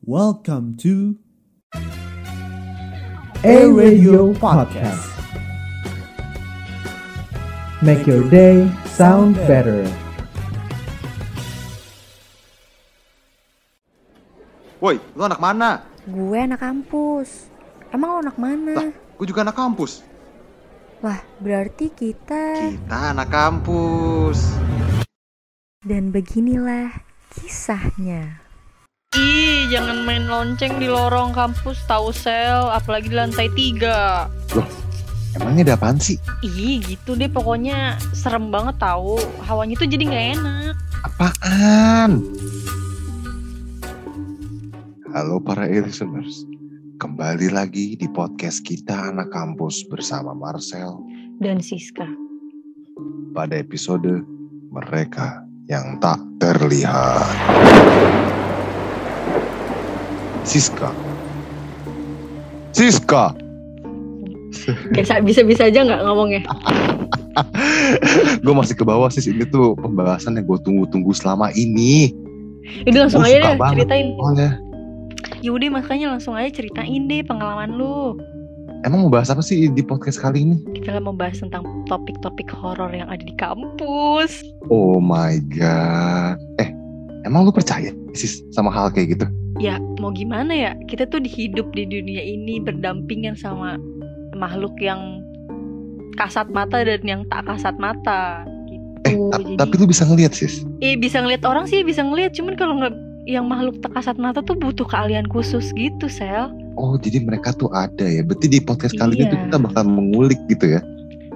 Welcome to A Radio Podcast. Make your day sound better. Woi, lu anak mana? Gue anak kampus. Emang lo anak mana? Lah, gue juga anak kampus. Wah, berarti kita... Kita anak kampus. Dan beginilah kisahnya. Ih, jangan main lonceng di lorong kampus tahu sel, apalagi di lantai tiga. Loh, emangnya ada apaan sih? Ih, gitu deh pokoknya serem banget tahu. Hawanya tuh jadi nggak enak. Apaan? Halo para listeners. Kembali lagi di podcast kita anak kampus bersama Marcel Dan Siska. pada episode mereka yang tak terlihat. Siska. Siska. Kayak bisa-bisa aja nggak ngomongnya. gue masih ke bawah sih ini tuh pembahasan yang gue tunggu-tunggu selama ini. Udah langsung Gua aja deh ceritain. Soalnya, Yaudah makanya langsung aja ceritain deh pengalaman lu. emang mau bahas apa sih di podcast kali ini? Kita mau bahas tentang topik-topik horor yang ada di kampus. Oh my god. Eh, emang lu percaya sih sama hal kayak gitu? Ya mau gimana ya? Kita tuh hidup di dunia ini berdampingan sama makhluk yang kasat mata dan yang tak kasat mata. Gitu. Eh, ta- Jadi- tapi lu bisa ngeliat sis. Eh bisa ngeliat orang sih bisa ngeliat, cuman kalau nggak yang makhluk tak kasat mata tuh butuh keahlian khusus gitu, Sel. Oh, jadi mereka tuh ada ya. Berarti di podcast kali ini Iya. tuh kita bakal mengulik gitu ya.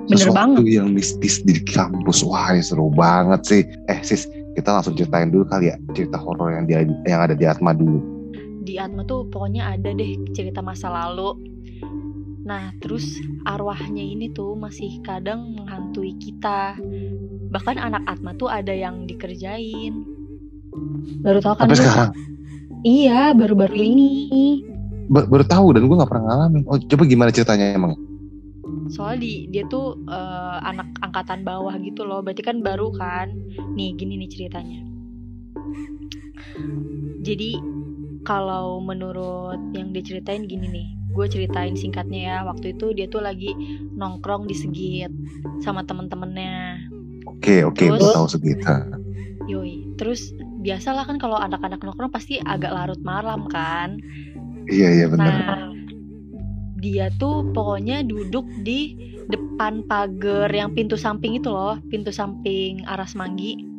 Bener Sesuatu banget. yang mistis di kampus. Wah, ini seru banget sih. Eh, sis, kita langsung ceritain dulu kali ya cerita horor yang di yang ada di Atma dulu. Di Atma tuh pokoknya ada deh cerita masa lalu. Nah, terus arwahnya ini tuh masih kadang menghantui kita. Bahkan anak Atma tuh ada yang dikerjain. Baru tahu kan? Sampai sekarang Iya, baru-baru ini. Ba- baru tahu dan gue nggak pernah ngalamin. Oh, coba gimana ceritanya emang? Soalnya di, dia tuh eh, anak angkatan bawah gitu loh. Berarti kan baru kan. Nih gini nih ceritanya. Jadi kalau menurut yang dia ceritain gini nih. Gue ceritain singkatnya ya. Waktu itu dia tuh lagi nongkrong di Segit sama temen-temennya. Oke, oke, gue tahu segitu. Yoi. Terus biasalah kan kalau anak-anak nongkrong pasti agak larut malam kan. Iya, iya benar. Nah, dia tuh pokoknya duduk di depan pagar yang pintu samping itu loh, pintu samping arah Semanggi.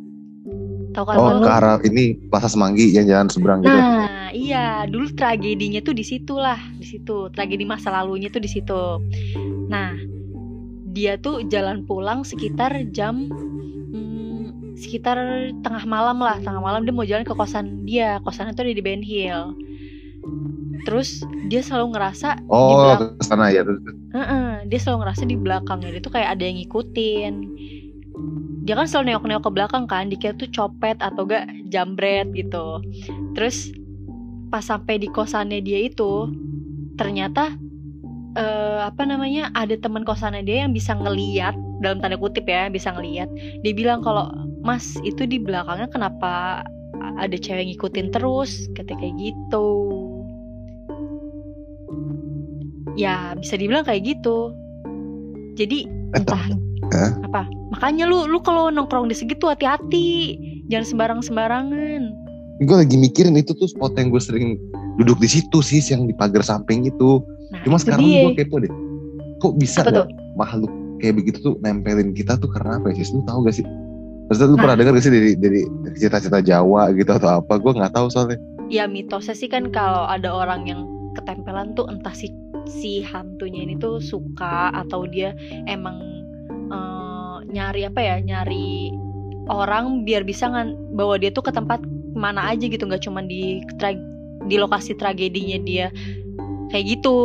Tahu kan oh, ke arah ini Plaza Semanggi yang jalan seberang gitu. Nah, iya, dulu tragedinya tuh di situ lah, di situ. Tragedi masa lalunya tuh di situ. Nah, dia tuh jalan pulang sekitar jam hmm, sekitar tengah malam lah, tengah malam dia mau jalan ke kosan dia. Kosannya tuh ada di Ben Hill. Terus dia selalu ngerasa di Oh, belakang, ke sana ya. Terus- Heeh, dia selalu ngerasa di belakangnya dia tuh kayak ada yang ngikutin. Dia kan selalu neok-neok ke belakang kan, dikira tuh copet atau gak jambret gitu. Terus pas sampai di kosannya dia itu, ternyata eh, apa namanya ada teman kosannya dia yang bisa ngeliat dalam tanda kutip ya bisa ngeliat. Dia bilang kalau Mas itu di belakangnya kenapa ada cewek ngikutin terus, kata kayak gitu. Ya bisa dibilang kayak gitu. Jadi entah Hah? apa makanya lu lu kalau nongkrong di segitu hati-hati jangan sembarang sembarangan gue lagi mikirin itu tuh spot yang gue sering duduk di situ sih yang di pagar samping itu. nah Cuma itu sekarang gue kepo deh. Kok bisa tuh makhluk kayak begitu tuh nempelin kita tuh karena apa ya sih? Lu tahu gak sih? Maksudnya lu Nah. pernah dengar gak sih dari dari cerita-cerita Jawa gitu atau apa? Gue nggak tahu soalnya. ya mitosnya sih kan kalau ada orang yang ketempelan tuh entah si si hantunya ini tuh suka atau dia emang eh, nyari apa ya nyari orang biar bisa ngan bawa dia tuh ke tempat mana aja gitu nggak cuma di tra- di lokasi tragedinya dia kayak gitu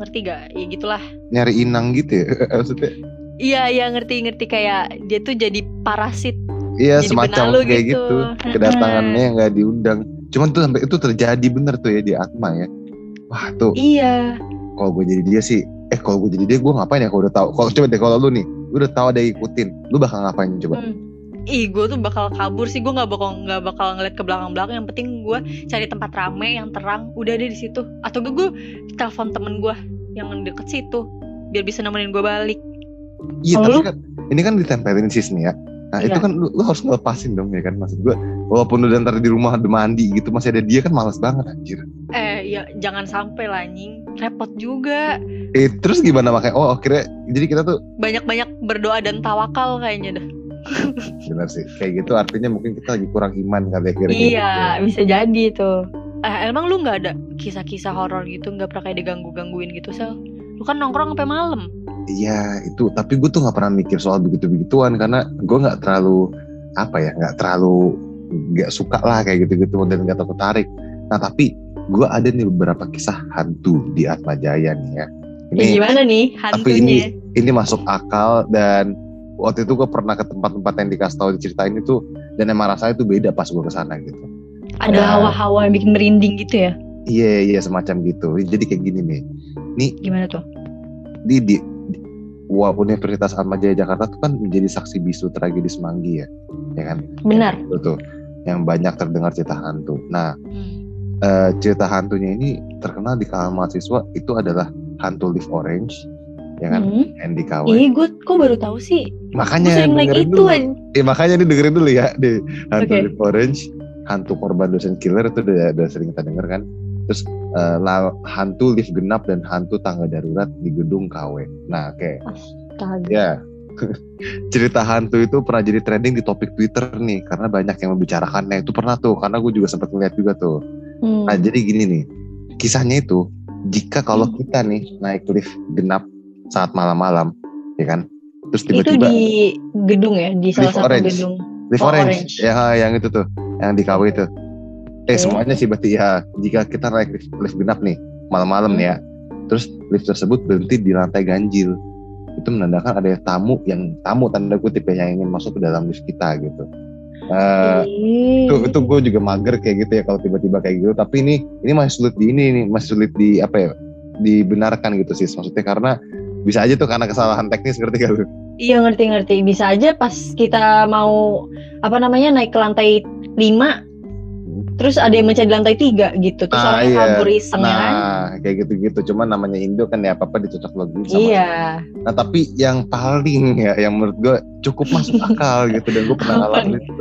ngerti gak ya gitulah Nyari inang gitu ya. Maksudnya iya iya ngerti ngerti kayak dia tuh jadi parasit iya Jadi semacam benalu kayak gitu. gitu. Kedatangannya nggak diundang. Cuman tuh sampai itu terjadi bener tuh ya di Atma ya. Wah tuh iya kalau gue jadi dia sih eh kalau gue jadi dia gue ngapain ya? Kalau udah tahu kalau coba deh kalau lu nih lu udah tahu ada ikutin lu bakal ngapain coba? Hmm. ih gue tuh bakal kabur sih gue nggak bakal nggak bakal ngeliat ke belakang belakang yang penting gue cari tempat rame yang terang udah deh di situ. Atau gue gue telepon temen gue yang deket situ biar bisa nemenin gue balik. Iya tapi kan ini kan ditempelin sis nih ya. Nah Iya. itu kan lu, lu harus ngelepasin dong ya kan maksud gue. Walaupun udah ntar di rumah udah mandi gitu masih ada dia kan males banget anjir. eh ya jangan sampai lah anjing repot juga Eh terus gimana makanya? Oh akhirnya jadi kita tuh banyak-banyak berdoa dan tawakal kayaknya dah benar sih kayak gitu artinya mungkin kita lagi kurang iman kali ya kira-kira. iya bisa jadi tuh eh emang lu nggak ada kisah-kisah horor gitu nggak pernah kayak diganggu-gangguin gitu sel lu kan nongkrong sampai malam Iya itu tapi gue tuh nggak pernah mikir soal begitu begituan karena gue nggak terlalu apa ya nggak terlalu nggak suka lah kayak gitu gitu dan nggak tertarik. Nah tapi gue ada nih beberapa kisah hantu di Atma Jaya nih ya. ya gimana nih tapi ini hantunya ini masuk akal dan waktu itu gue pernah ke tempat-tempat yang dikasih tahu diceritain itu dan emang rasanya itu beda pas gue ke sana gitu. ada Ya. hawa-hawa yang bikin merinding gitu ya Iya iya semacam gitu. Jadi kayak gini nih. Nih gimana tuh di di Wah, Universitas Atmajaya Jakarta tuh kan menjadi saksi bisu tragedi Semanggi ya, ya kan? benar Itu tuh yang banyak terdengar cerita hantu. Nah, Hmm. eh, cerita hantunya ini terkenal di kalangan mahasiswa itu adalah hantu Leaf Orange, ya kan? Hmm. NDKW. Ih, gue kok baru tahu sih. Makanya dengerin itu dulu. Eh, makanya nih dengerin dulu ya di hantu Oke. Leaf Orange, hantu korban dosen killer itu udah, udah sering kita denger kan. Terus eh, la- hantu lift genap dan hantu tangga darurat di gedung KW. Nah, kayak Astaga. Ya. Cerita hantu itu pernah jadi trending di topik Twitter nih karena banyak yang membicarakannya. Itu pernah tuh karena gue juga sempat ngeliat juga tuh. Hmm. Nah, jadi gini nih. Kisahnya itu jika kalau Hmm. kita nih naik lift genap saat malam-malam, ya kan? Terus itu tiba-tiba di gedung ya, di salah satu Orange. gedung. lift oh, orange, orange. ya yang itu tuh, yang di KW itu. Eh Oke. semuanya sih berarti ya jika kita naik lift, lift genap nih malam-malam Hmm. nih ya, terus lift tersebut berhenti di lantai ganjil, itu menandakan ada tamu yang tamu tanda kutip ya, yang ingin masuk ke dalam lift kita gitu. Eh, Ih. itu itu gue juga mager kayak gitu ya kalau tiba-tiba kayak gitu. Tapi ini ini masih sulit di ini nih masih sulit di apa ya dibenarkan gitu sih maksudnya karena bisa aja tuh karena kesalahan teknis ngerti gak lu? Iya ngerti-ngerti. Bisa aja pas kita mau apa namanya naik ke lantai 5 terus ada yang mencari lantai 3 gitu. Terus Nah, orangnya iya. kabur iseng ya kan. Nah kayak gitu-gitu. Cuman namanya Indo kan ya apa apa dicocok login sama. Iya. Nah tapi yang paling ya yang menurut gue cukup masuk akal gitu dan gue pernah ngalamin itu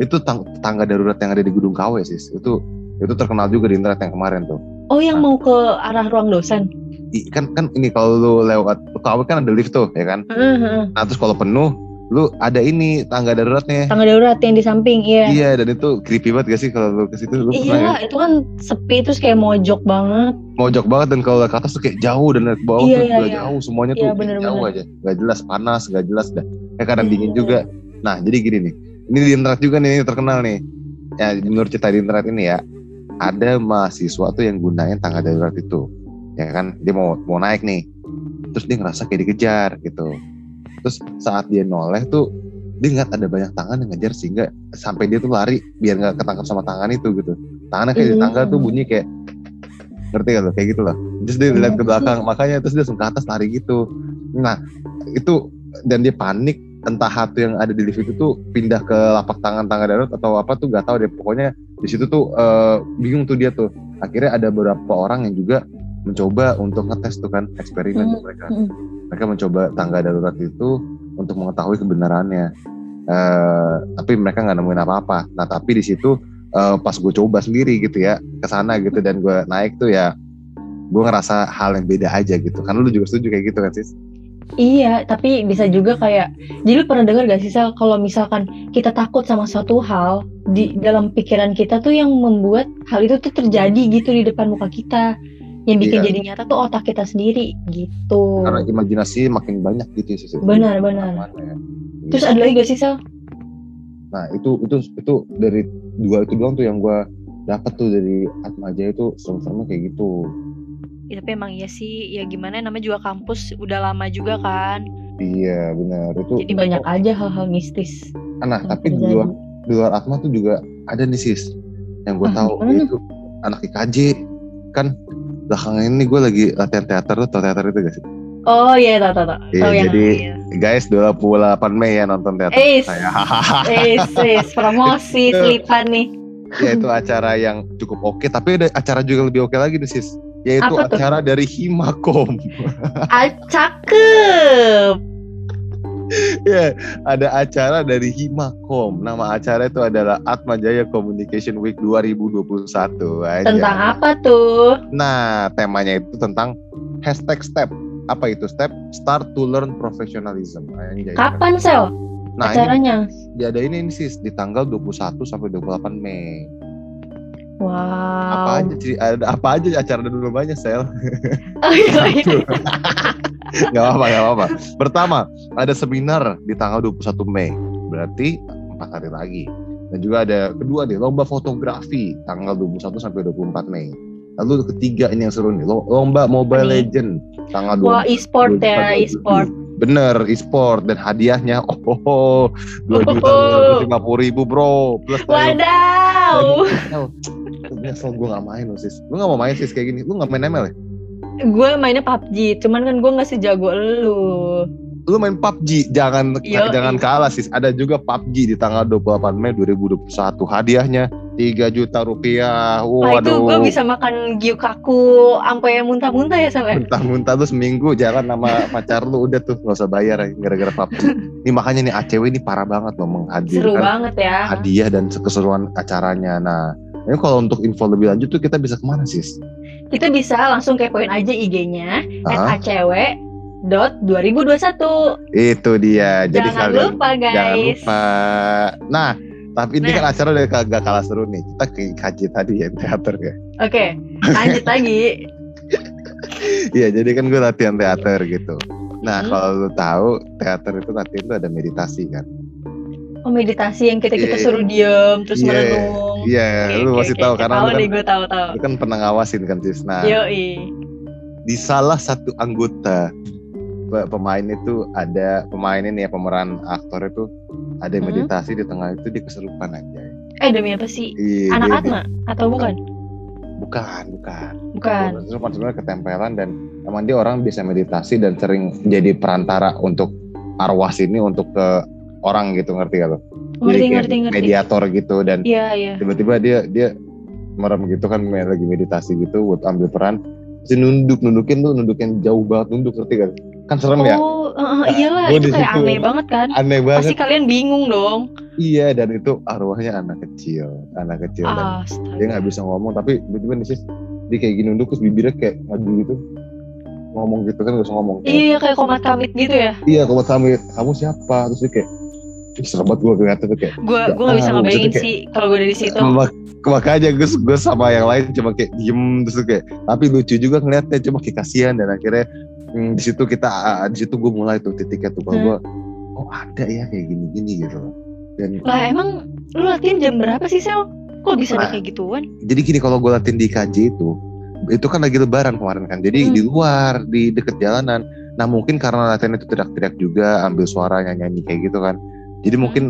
itu tang- tangga darurat yang ada di gedung KW sih itu itu terkenal juga di internet yang kemarin tuh. Oh yang mau ke arah ruang dosen. Kan kan ini kalau lu lewat KW kan ada lift tuh ya kan. Heeh, heeh. Nah terus kalau penuh lu ada ini tangga daruratnya. Tangga darurat yang di samping, iya. Iya dan itu creepy banget gak sih kalau lu ke situ lu Iya lah, itu kan sepi terus kayak mojok banget. ya? mojok banget dan kalau ke atas tuh kayak jauh dan ke bawah Iya, tuh iya, juga iya. jauh semuanya tuh Iya, kayak bener-bener. jauh aja nggak jelas panas nggak jelas dah kayak kadang Iya. dingin juga nah jadi gini nih ini di internet juga nih ini terkenal nih ya menurut cerita di internet ini ya ada mahasiswa tuh yang gunain tangga darurat itu ya kan dia mau mau naik nih terus dia ngerasa kayak dikejar gitu terus saat dia noleh tuh dia ngeliat ada banyak tangan yang ngejar sehingga sampai dia tuh lari biar nggak ketangkap sama tangan itu gitu. Tangannya kayak di Hmm. tangga tuh bunyi kayak ngerti gak lo? Kayak gitu loh. Terus dia lihat ke belakang makanya terus dia langsung ke atas lari gitu. Nah itu dan dia panik entah hantu yang ada di lift itu tuh pindah ke lapak tangan tangga darurat atau apa tuh gak tahu deh. Pokoknya di situ tuh eh, bingung tuh dia tuh. Akhirnya ada beberapa orang yang juga mencoba untuk ngetes tuh kan eksperimen Hmm, mereka. hmm. Mereka mencoba tangga darurat itu untuk mengetahui kebenarannya. Eh, tapi mereka nggak nemuin apa-apa. Nah tapi di situ eh, pas gue coba sendiri gitu ya ke sana gitu dan gue naik tuh ya gue ngerasa hal yang beda aja gitu. Karena lu juga setuju kayak gitu kan sis? Iya, tapi bisa juga kayak jadi lu pernah dengar gak sih Sal kalau misalkan kita takut sama suatu hal di dalam pikiran kita tuh yang membuat hal itu tuh terjadi gitu di depan muka kita. Yang bikin Iya. jadi nyata tuh otak kita sendiri gitu. karena imajinasi makin banyak gitu ya sis Benar, benar. Ya. Terus ada lagi gak sih Sal? nah itu itu itu dari dua itu doang tuh yang gue dapat tuh dari Atma Jaya itu serem-seremnya kayak gitu Ya, tapi emang iya sih, ya gimana namanya juga kampus udah lama juga kan. iya benar itu Jadi banyak aja hal-hal mistis. nah yang tapi di luar di luar Atma tuh juga ada nih sis yang gue Ah, tahu itu anak IKJ kan belakangan ini gue lagi latihan teater tuh tau teater itu gak sih Oh iya tahu tahu tahu. Iya, Tahu yang jadi iya. guys 28 Mei ya nonton teater Eh, saya. Is, is, promosi selipan nih. ya itu acara yang cukup oke, tapi ada acara juga lebih oke lagi nih sis. Yaitu Apa tuh? acara dari Himakom. Ah, cakep. Ya, ada acara dari Himakom. Nama acara itu adalah Atma Jaya Communication Week 2021. Aja. Tentang apa tuh? Nah, temanya itu tentang hashtag step. Apa itu step? Start to learn professionalism. Anjay. Kapan sel Nah, ini acaranya? diadain ini sis di tanggal 21 sampai 28 Mei. Wow. Apa aja? Ada apa aja acara dulu banyak sel? Oh, iya, iya. Gak apa-apa, gak apa-apa. Pertama, ada seminar di tanggal 21 Mei. Berarti empat hari lagi. Dan juga ada kedua nih, lomba fotografi tanggal 21 sampai 24 Mei. Lalu ketiga ini yang seru nih, lo- lomba Mobile? Legend tanggal Wah, 24 e-sport ya, 24. e-sport. Bener, e-sport dan hadiahnya oh, oh, oh 2 juta Oh. 50 ribu bro plus Wadaw. Nyesel gue gak main loh sis Lu gak mau main sis kayak gini Lu gak main ML ya? Gue mainnya PUBG, cuman kan gue nggak sejago lu. Lu main PUBG Jangan Yoi. jangan kalah sis Ada juga PUBG di tanggal 28 Mei 2021 Hadiahnya 3 juta rupiah Wah itu gue bisa makan gyukaku sampai muntah-muntah ya Sel ya? Muntah-muntah lu seminggu jalan sama pacar lu Udah tuh gak usah bayar ya Gara-gara PUBG Ini makanya nih ACW ini parah banget loh Seru Menghadirkan banget ya. hadiah dan keseruan acaranya Nah ini kalau untuk info lebih lanjut tuh kita bisa ke mana sis? Kita bisa langsung kepoin aja IG-nya Hah? @acw dot 2021. Itu dia. Jadi Jangan kalian lupa guys. jangan lupa. Nah, tapi ini Nah. kan acara udah gak kalah seru nih. Kita ke kaji tadi ya teater ya. Oke, lanjut lagi. Iya, jadi kan gue latihan teater gitu. Nah, Hmm. kalau lu tahu teater itu latihan itu ada meditasi kan. Oh meditasi yang kita kita Iya. suruh diem terus Iya, merenung. Iya, Oke, lu oke, masih oke, tahu karena tahu lu kan, nih gue tahu tahu. lu kan pernah ngawasin kan Tis. Nah, Yoi. di salah satu anggota pe- pemain itu ada pemain ini ya pemeran aktor itu ada Hmm. meditasi di tengah itu dia kesurupan aja. Eh demi apa sih? Iya, Anak dia- Atma atau bukan? Bukan, bukan. Bukan. Kesurupan sebenarnya ketempelan dan emang dia orang bisa meditasi dan sering jadi perantara untuk arwah sini untuk ke orang gitu ngerti gak lo? Ngerti Jadi ngerti ngerti. Mediator gitu dan Iya iya. tiba-tiba dia dia merem gitu kan lagi meditasi gitu buat ambil peran si nunduk nundukin tuh nundukin jauh banget nunduk ngerti gak? Kan serem ya? Oh, eh, iyalah Gua itu kayak situ. aneh banget kan. Aneh Pasti banget. kalian bingung dong. Iya dan itu arwahnya anak kecil, anak kecil dan Astaga. dia nggak bisa ngomong tapi tiba-tiba nih sis dia kayak gini nunduk terus bibirnya kayak maju gitu ngomong gitu kan gak usah ngomong Iya kayak komat kamit gitu ya. iya kalau kamu kamu siapa terus dia kayak serem banget gue ngeliatnya tuh kayak Gue gue nggak bisa Ah, ngebayangin sih kalau gue dari situ. Mak- makanya gue gue sama yang lain cuma kayak diem terus tuh kayak tapi lucu juga ngeliatnya cuma kayak kasihan dan akhirnya hmm, di situ kita di situ gue mulai tuh titiknya tuh kalau Hmm. gue oh ada ya kayak gini-gini gitu loh dan Lah emang lu latihan jam berapa sih Sel? Kok bisa ada Nah. kayak gituan? jadi gini kalau gue latihan di KJ itu itu kan lagi lebaran kemarin kan jadi Hmm. di luar di deket jalanan nah mungkin karena latihan itu teriak-teriak juga ambil suara nyanyi kayak gitu kan jadi mungkin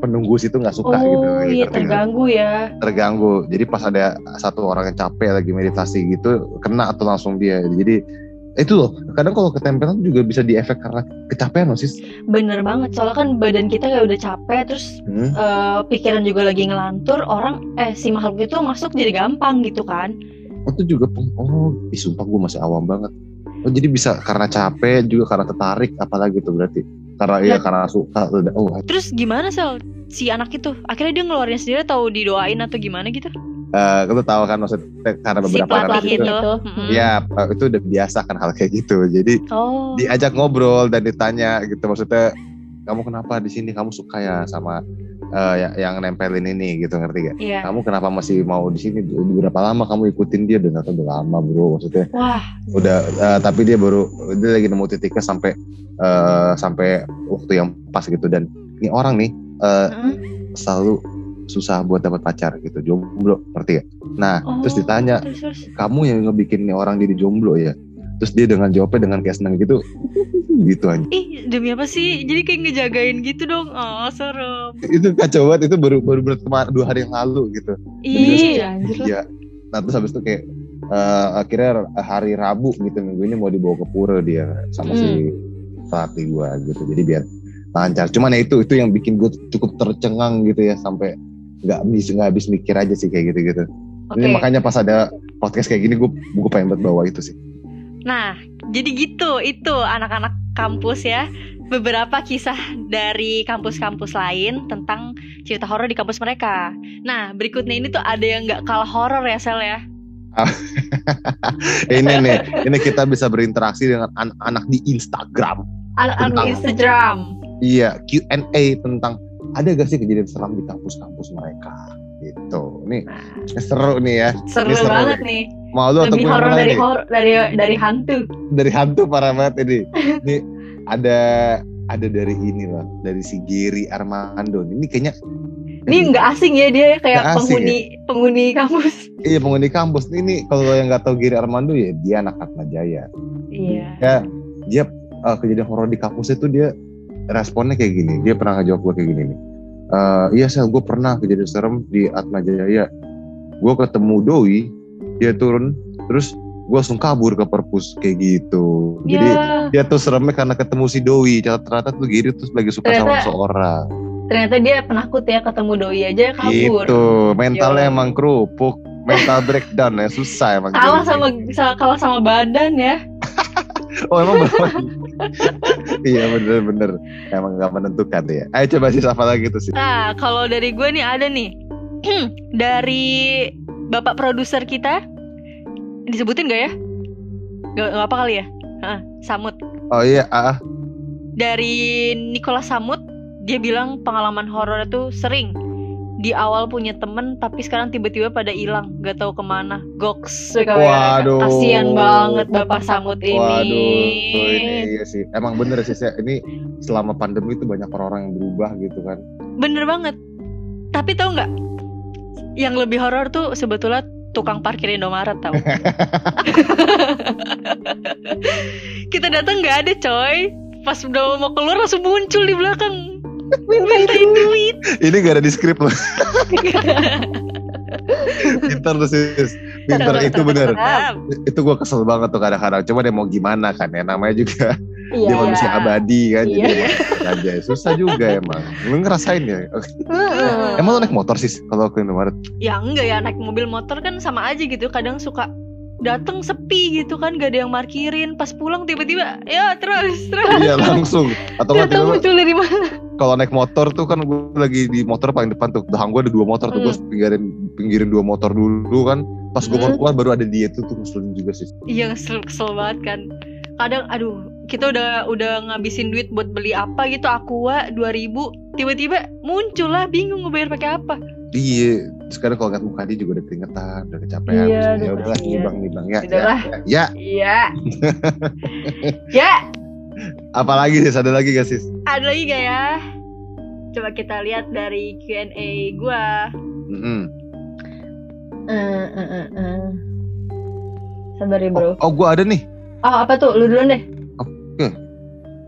penunggu situ nggak suka Hmm. oh gitu iya ngerti nggak? terganggu ya. terganggu jadi pas ada satu orang yang capek lagi meditasi gitu kena atau langsung dia jadi itu loh kadang kalau ketempelan juga bisa diefek karena kecapean loh sis Bener banget. Soalnya kan badan kita kayak udah capek terus Hmm. eh, pikiran juga lagi ngelantur. Orang eh si makhluk itu masuk jadi gampang gitu kan. oh, itu juga peng- oh ih, sumpah gue masih awam banget oh jadi bisa karena capek juga karena tertarik apalagi tuh berarti karena ya Lah. karena suka udah oh Terus gimana Sel? Si anak itu akhirnya dia ngeluarin sendiri atau didoain atau gimana gitu? eh lu tahu kan maksudnya karena Si beberapa anak pelatih itu itu. Ya eh, itu udah biasa kan hal kayak gitu jadi Oh. diajak ngobrol dan ditanya gitu maksudnya kamu kenapa di sini kamu suka ya sama ya- yang nempelin ini gitu ngerti gak? Iya. Kamu kenapa masih mau di sini? Berapa lama kamu ikutin dia? Dan udah lama bro, maksudnya Wah, udah. eh, tapi dia baru dia lagi nemu titiknya sampai eh, sampai waktu yang pas gitu dan ini orang nih mm. selalu susah buat dapat pacar gitu jomblo ngerti gak? Nah Oh. terus ditanya terus kamu yang ngebikin nih orang jadi jomblo ya? Terus dia dengan jawabnya dengan kayak seneng gitu, gitu aja. Ih, demi apa sih? Jadi kayak ngejagain gitu dong. Oh, serem. Itu kacau banget, itu baru baru baru kemarin dua hari yang lalu gitu. Lah. Iya. Nah terus habis itu kayak eh, akhirnya hari Rabu gitu minggu ini mau dibawa ke pura dia sama si pelatih gue gitu jadi biar lancar cuman ya itu itu yang bikin gue cukup tercengang gitu ya sampai nggak bisa nggak habis mikir aja sih kayak gitu gitu Oke. ini makanya pas ada podcast kayak gini gue gue pengen buat bawa itu sih Nah, jadi gitu itu anak-anak kampus ya. Beberapa kisah dari kampus-kampus lain tentang cerita horor di kampus mereka. Nah, berikutnya ini tuh ada yang nggak kalah horor ya Sel ya. ini nih ini kita bisa berinteraksi dengan anak-anak di Instagram Anak-anak Instagram. iya Q&A tentang ada gak sih kejadian seram di kampus-kampus mereka gitu nih Nah, seru nih ya seru Ini seru banget nih. Mau lu atau Lebih gue horor dari horor dari dari hantu. dari hantu parah banget ini. Ini ada ada dari ini loh, dari si Giri Armando. Ini kayaknya Ini nggak asing ya dia kayak Nggak asing penghuni penghuni kampus. iya penghuni kampus. Ini kalau yang nggak tahu Giri Armando ya dia anak Atma Jaya. Iya. Ya dia eh, kejadian horor di kampus itu dia responnya kayak gini. Dia pernah ngejawab gue kayak gini nih. Eh, iya sel gue pernah kejadian serem di Atma Jaya. Gue ketemu Doi, dia turun, terus gue langsung kabur ke perpus kayak gitu. Jadi Ya, dia tuh seremnya karena ketemu si Doi ternyata tuh Giri tuh lagi suka sama Ternyata- seseorang ternyata dia penakut ya ketemu doi aja kabur. gitu mentalnya Yo. emang kerupuk mental breakdown ya susah emang Kalah sama sa- kalah sama badan ya. oh emang bener iya bener-bener emang gak menentukan ya ayo coba sih apa lagi tuh sih Nah, kalau dari gue nih ada nih. dari bapak produser kita. Disebutin gak ya? Gak, gak apa kali ya? Hah, Samut. oh iya ah Dari Nicholas Samut, dia bilang pengalaman horor itu sering. Di awal punya temen, tapi sekarang tiba-tiba pada hilang, gak tahu ke mana. Goks. Waduh. Kasian banget bapak Samut ini. waduh ini iya sih emang bener sih ini selama pandemi itu banyak orang-orang yang berubah gitu kan Bener banget. Tapi tau nggak? Yang lebih horor tuh sebetulnya tukang parkir Indomaret tau. Kita datang nggak ada coy. Pas udah mau keluar langsung muncul di belakang. Mintain duit. ini gak ada di skrip loh pinter tuh sis pinter itu bener itu gue kesel banget tuh kadang-kadang cuma dia mau gimana kan ya namanya juga dia Iya. manusia abadi kan Iya. jadi emang aja susah juga emang. Lu ngerasain ya? Emang lu naik motor sih kalau ke Indomaret Ya enggak ya naik mobil motor kan sama aja gitu. Kadang suka datang sepi gitu kan gak ada yang parkirin pas pulang tiba-tiba ya terus terus. Iya langsung. Atau Gak nggak tahu muncul dari mana? kalau naik motor tuh kan gue lagi di motor paling depan tuh. Belakang gue ada dua motor tuh gue Hmm. pinggirin pinggirin dua motor dulu kan. Pas gue Hmm. keluar baru ada dia tuh tuh ngeselin juga sih. Iya kesel, kesel banget kan. Kadang aduh kita udah udah ngabisin duit buat beli apa gitu aqua 2000 tiba-tiba muncul lah bingung ngebayar pakai apa. iya sekarang kalau ngeliat muka dia juga udah keringetan udah kecapean Iya, ya udah udahlah kasihan. nibang nibang ya ya, Udahlah. ya ya Iya. ya, apalagi sih ada lagi gak sih ada lagi gak ya? Coba kita lihat dari Q&A gua. Mm-mm. Eh, eh, eh, eh. Sabar ya, oh, Bro. oh gue ada nih Oh, apa tuh? Lu duluan deh.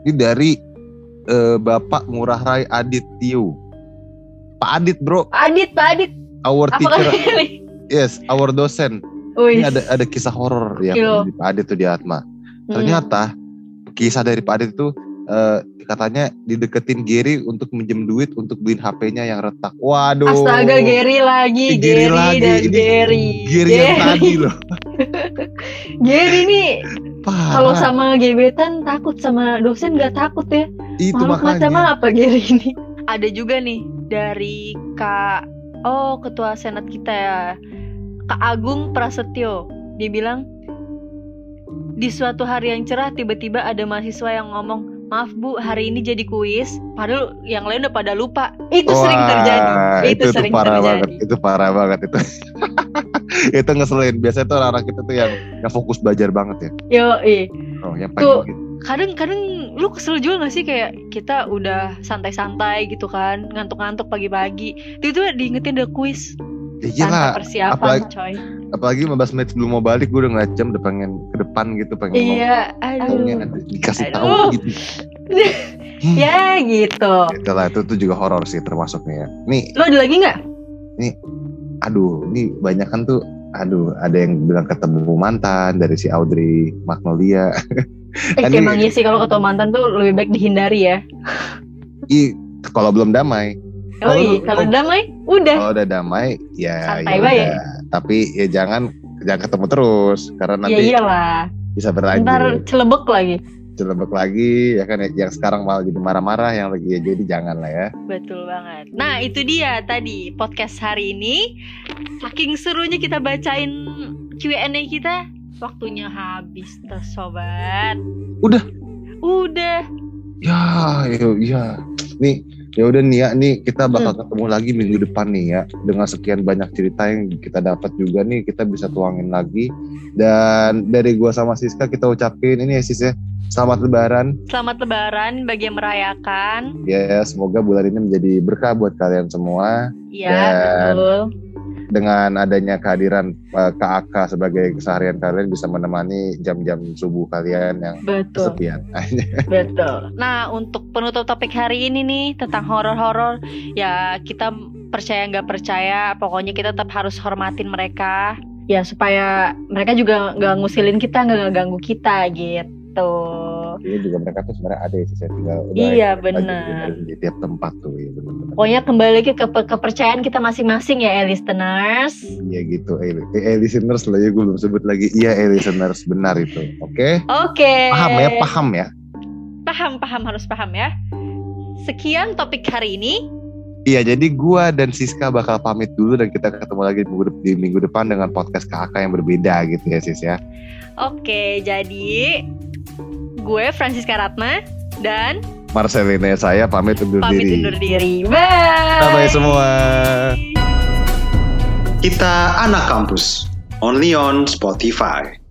Ini dari eh, Bapak Ngurah Rai Adit Tiu. Pak Adit bro, Pak Adit, Pak Adit. our Apa teacher, kali? yes, our dosen. Wih. Ini ada ada kisah horor yang Yo. di Pak Adit tuh di Atma. Hmm. Ternyata kisah dari Pak Adit itu eh, katanya dideketin Gary untuk minjem duit untuk beliin HP-nya yang retak. Waduh. Astaga, Gary lagi, Gary Gary, lagi. dan Ini Gary. Gary yang tadi loh. Gary nih Parah. Kalau sama gebetan takut sama dosen nggak takut ya. itu Makhluk makanya. macam apa Gary ini? Ada juga nih dari Kak Oh, ketua senat kita ya. Kak Agung Prasetyo. Dia bilang di suatu hari yang cerah tiba-tiba ada mahasiswa yang ngomong, "Maaf Bu, hari ini jadi kuis." Padahal yang lain udah pada lupa. Itu sering Wah, terjadi. Itu, Itu, sering parah terjadi. banget. Itu parah banget itu. itu ngeselin. Biasanya tuh anak kita tuh yang yang fokus belajar banget ya. Yo, eh. Oh, yang Tuh. pengen gitu. kadang-kadang lu kesel juga gak sih kayak kita udah santai-santai gitu kan ngantuk-ngantuk pagi-pagi itu tuh diingetin ada kuis Ya iyalah, tanpa persiapan apalagi- coy apalagi 15 menit sebelum mau balik gue udah ngeliat jam udah pengen ke depan gitu pengen iya aduh ada dikasih Aduh. tahu gitu. Hmm. ya gitu Itulah itu tuh juga horor sih termasuknya ya. Nih, lu ada lagi nggak aduh, ini banyak kan tuh aduh ada yang bilang ketemu mantan dari si Audrey Magnolia. Eh, Ini- emangnya sih kalau ketemu mantan tuh lebih baik dihindari ya. Ih, kalau belum damai, Oh Kalau- iya, kalau damai, udah. kalau udah damai ya Santai ya udah. Tapi ya jangan jangan ketemu terus karena Ya nanti iyalah. bisa Ntar berlanjut. celebek lagi. Celebek lagi ya kan yang sekarang malah jadi marah-marah yang lagi ya jadi jangan lah ya. Betul banget. Nah itu dia tadi podcast hari ini. Saking serunya kita bacain Q&A kita. Waktunya habis tuh sobat. Udah? Udah. Ya, ya, ya. Nih, ya udah nih ya, nih kita bakal Hmm. ketemu lagi minggu depan nih ya. Dengan sekian banyak cerita yang kita dapat juga nih, kita bisa tuangin lagi. Dan dari gua sama Siska kita ucapin ini ya Sis ya, selamat lebaran. Selamat lebaran bagi yang merayakan. Ya, semoga bulan ini menjadi berkah buat kalian semua. Iya, betul. Dengan adanya kehadiran eh, KAK sebagai keseharian kalian bisa menemani jam-jam subuh kalian yang Betul. kesepian. Betul. Nah, untuk penutup topik hari ini nih tentang horor-horor, ya kita percaya nggak percaya, pokoknya kita tetap harus hormatin mereka. Ya supaya mereka juga nggak ngusilin kita, nggak ganggu kita gitu. Ini juga mereka tuh sebenarnya ada ya sih, saya tinggal Iya, benar. di tiap tempat tuh ya benar-benar. Pokoknya kembali lagi ke ke- kepercayaan kita masing-masing ya, eh, listeners. Iya gitu, eh, eh, eh, listeners lah ya gue belum sebut lagi. Iya, eh, listeners benar itu. Oke, Oke. paham ya, paham ya. Paham, paham harus paham ya. Sekian topik hari ini. Iya, jadi gua dan Siska bakal pamit dulu dan kita ketemu lagi di minggu, di minggu depan dengan podcast KAK yang berbeda gitu ya Sis ya. Oke, jadi gue Francisca Ratna dan Marcelina saya pamit undur pamit diri. undur diri. Bye. Bye-bye semua. Kita anak kampus. Only on Spotify.